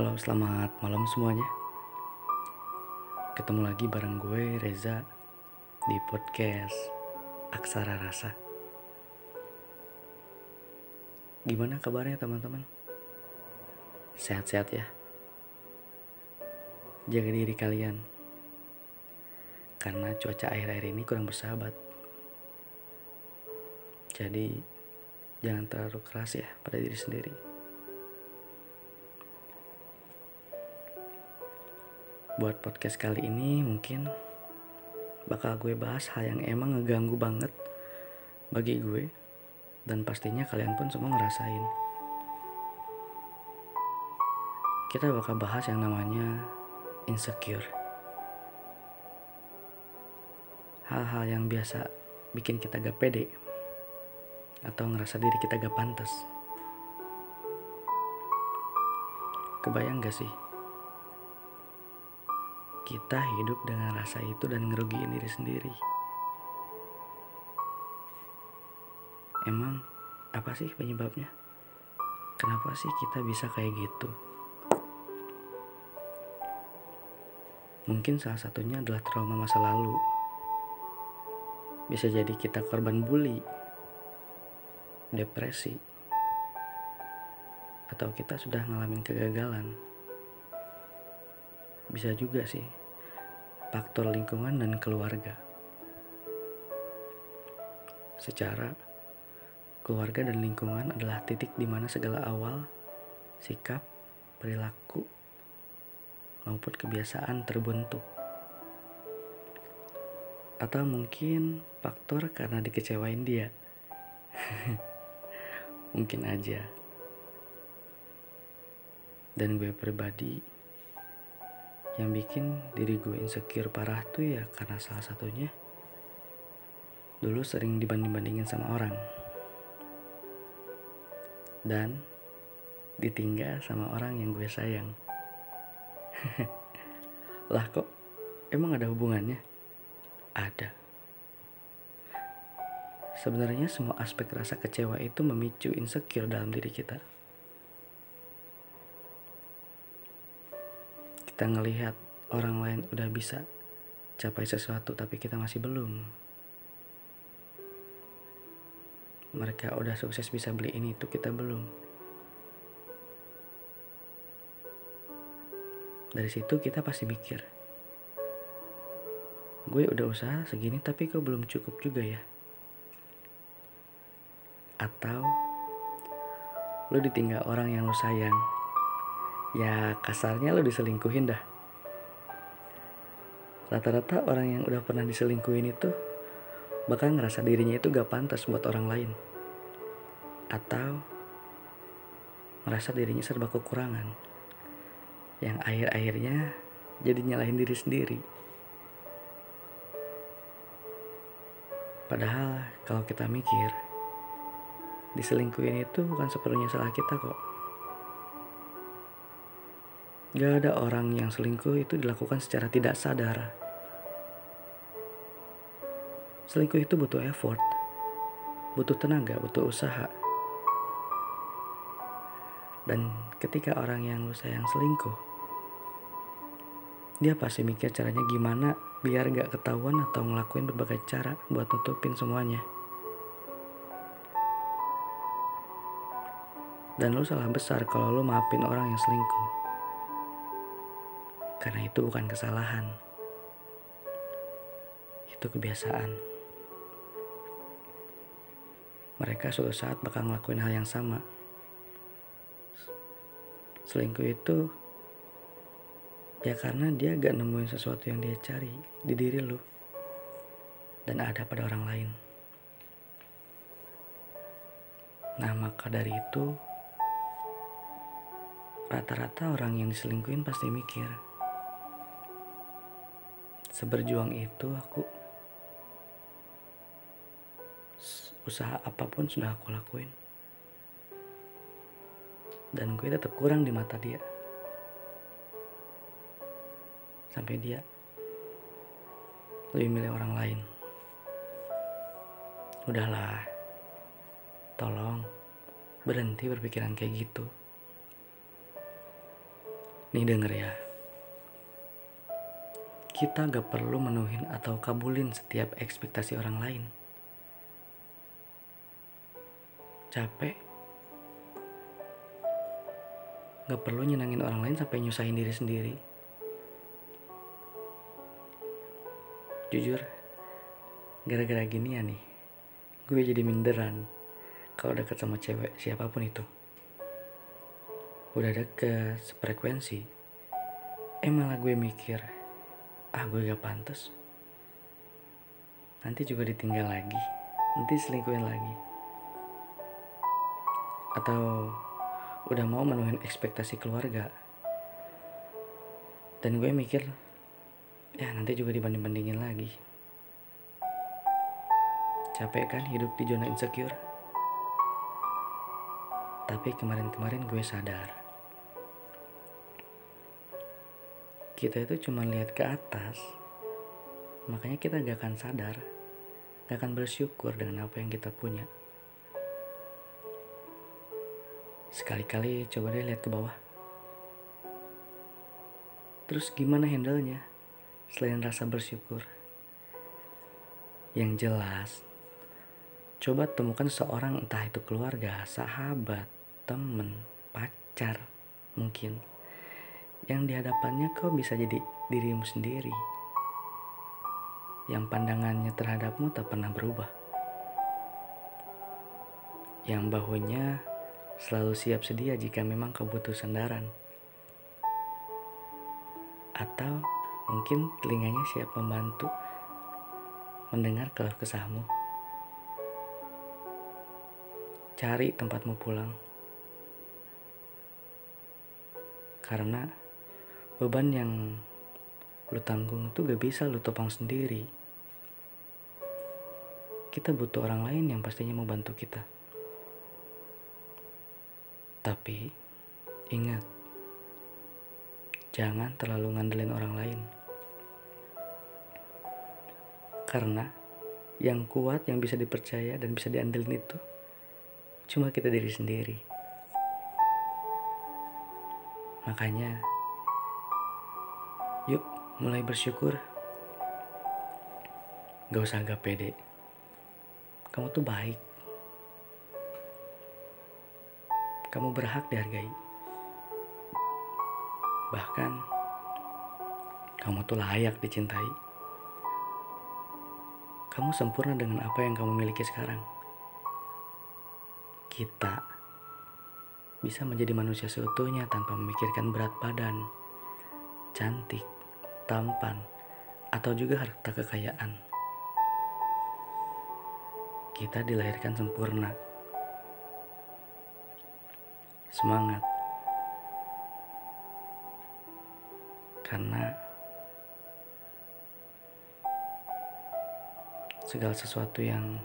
Halo, selamat malam semuanya. Ketemu lagi bareng gue Reza di podcast Aksara Rasa. Gimana kabarnya teman-teman? Sehat-sehat ya. Jaga diri kalian. Karena cuaca akhir-akhir ini kurang bersahabat. Jadi jangan terlalu keras ya pada diri sendiri. Buat podcast kali ini mungkin bakal gue bahas hal yang emang ngeganggu banget bagi gue dan pastinya kalian pun semua ngerasain. Kita bakal bahas yang namanya insecure. Hal-hal yang biasa bikin kita gak pede atau ngerasa diri kita gak pantas. Kebayang gak sih? Kita hidup dengan rasa itu dan ngerugiin diri sendiri. Emang apa sih penyebabnya? Kenapa sih kita bisa kayak gitu? Mungkin salah satunya adalah trauma masa lalu. Bisa jadi kita korban bully, depresi, atau kita sudah ngalamin kegagalan. Bisa juga sih faktor lingkungan dan keluarga. Secara keluarga dan lingkungan adalah titik di mana segala awal sikap, perilaku, maupun kebiasaan terbentuk. Atau mungkin faktor karena dikecewain dia. mungkin aja. Dan gue pribadi yang bikin diri gue insecure parah tuh ya karena salah satunya dulu sering dibanding-bandingin sama orang. Dan ditinggal sama orang yang gue sayang. Lah kok emang ada hubungannya? Ada. Sebenarnya semua aspek rasa kecewa itu memicu insecure dalam diri kita kita ngelihat orang lain udah bisa capai sesuatu tapi kita masih belum. Mereka udah sukses bisa beli ini itu kita belum. Dari situ kita pasti mikir gue udah usaha segini tapi kok belum cukup juga ya? Atau lu ditinggal orang yang lu sayang ya kasarnya lo diselingkuhin dah. Rata-rata orang yang udah pernah diselingkuhin itu bakal ngerasa dirinya itu gak pantas buat orang lain. Atau ngerasa dirinya serba kekurangan yang akhir-akhirnya jadi nyalahin diri sendiri. Padahal kalau kita mikir diselingkuhin itu bukan sepenuhnya salah kita kok Gak ada orang yang selingkuh itu dilakukan secara tidak sadar. Selingkuh itu butuh effort, butuh tenaga, butuh usaha. Dan ketika orang yang lu sayang selingkuh, dia pasti mikir caranya gimana biar gak ketahuan atau ngelakuin berbagai cara buat nutupin semuanya. Dan lu salah besar kalau lu maafin orang yang selingkuh karena itu bukan kesalahan. Itu kebiasaan. Mereka suatu saat bakal ngelakuin hal yang sama. Selingkuh itu ya karena dia gak nemuin sesuatu yang dia cari di diri lu dan ada pada orang lain. Nah maka dari itu rata-rata orang yang diselingkuhin pasti mikir seberjuang itu aku usaha apa pun sudah aku lakuin. Dan gue tetap kurang di mata dia. Sampai dia lebih milih orang lain. Udahlah tolong berhenti berpikiran kayak gitu. Nih denger ya. Kita gak perlu menuhin atau kabulin setiap ekspektasi orang lain. Capek. Gak perlu nyenangin orang lain sampai nyusahin diri sendiri. Jujur, gara-gara gini ya nih, gue jadi minderan kalau deket sama cewek siapa pun itu. Udah deket, sefrekuensi, eh malah gue mikir, ah gue gak pantas. Nanti juga ditinggal lagi, nanti selingkuhin lagi. Atau udah mau menuhin ekspektasi keluarga. Dan gue mikir, ya nanti juga dibanding-bandingin lagi. Capek kan hidup di zona insecure? Tapi kemarin-kemarin gue sadar. Kita itu cuma lihat ke atas, makanya kita gak akan sadar, gak akan bersyukur dengan apa yang kita punya. Sekali-kali coba deh lihat ke bawah. Terus gimana handle-nya? Selain rasa bersyukur. Yang jelas, coba temukan seorang entah itu keluarga, sahabat, temen, pacar, mungkin. Yang di hadapannya kau bisa jadi dirimu sendiri. Yang pandangannya terhadapmu tak pernah berubah. Yang bahunya selalu siap sedia jika memang kau butuh sandaran. Atau mungkin telinganya siap membantu mendengar keluh kesahmu. Cari tempatmu pulang. Karena beban yang lu tanggung itu gak bisa lu topang sendiri. Kita butuh orang lain yang pastinya mau bantu kita. Tapi ingat, jangan terlalu ngandelin orang lain. Karena yang kuat, yang bisa dipercaya dan bisa diandelin itu cuma kita diri sendiri. Makanya, mulai bersyukur. Gak usah agak pede. Kamu tuh baik. Kamu berhak dihargai. Bahkan, kamu tuh layak dicintai. Kamu sempurna dengan apa yang kamu miliki sekarang. Kita bisa menjadi manusia seutuhnya tanpa memikirkan berat badan, cantik, tampan, atau juga harta kekayaan. Kita dilahirkan sempurna semangat karena segala sesuatu yang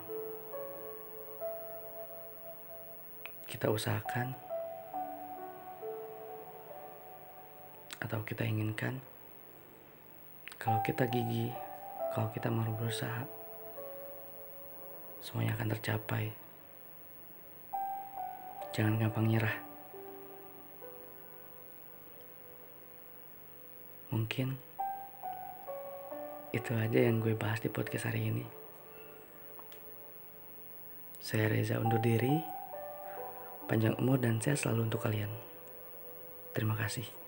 kita usahakan atau kita inginkan kalau kita gigi kalau kita mau berusaha semuanya akan tercapai jangan gampang nyerah Mungkin itu aja yang gue bahas di podcast hari ini. Saya Reza undur diri. Panjang umur dan sehat selalu untuk kalian. Terima kasih.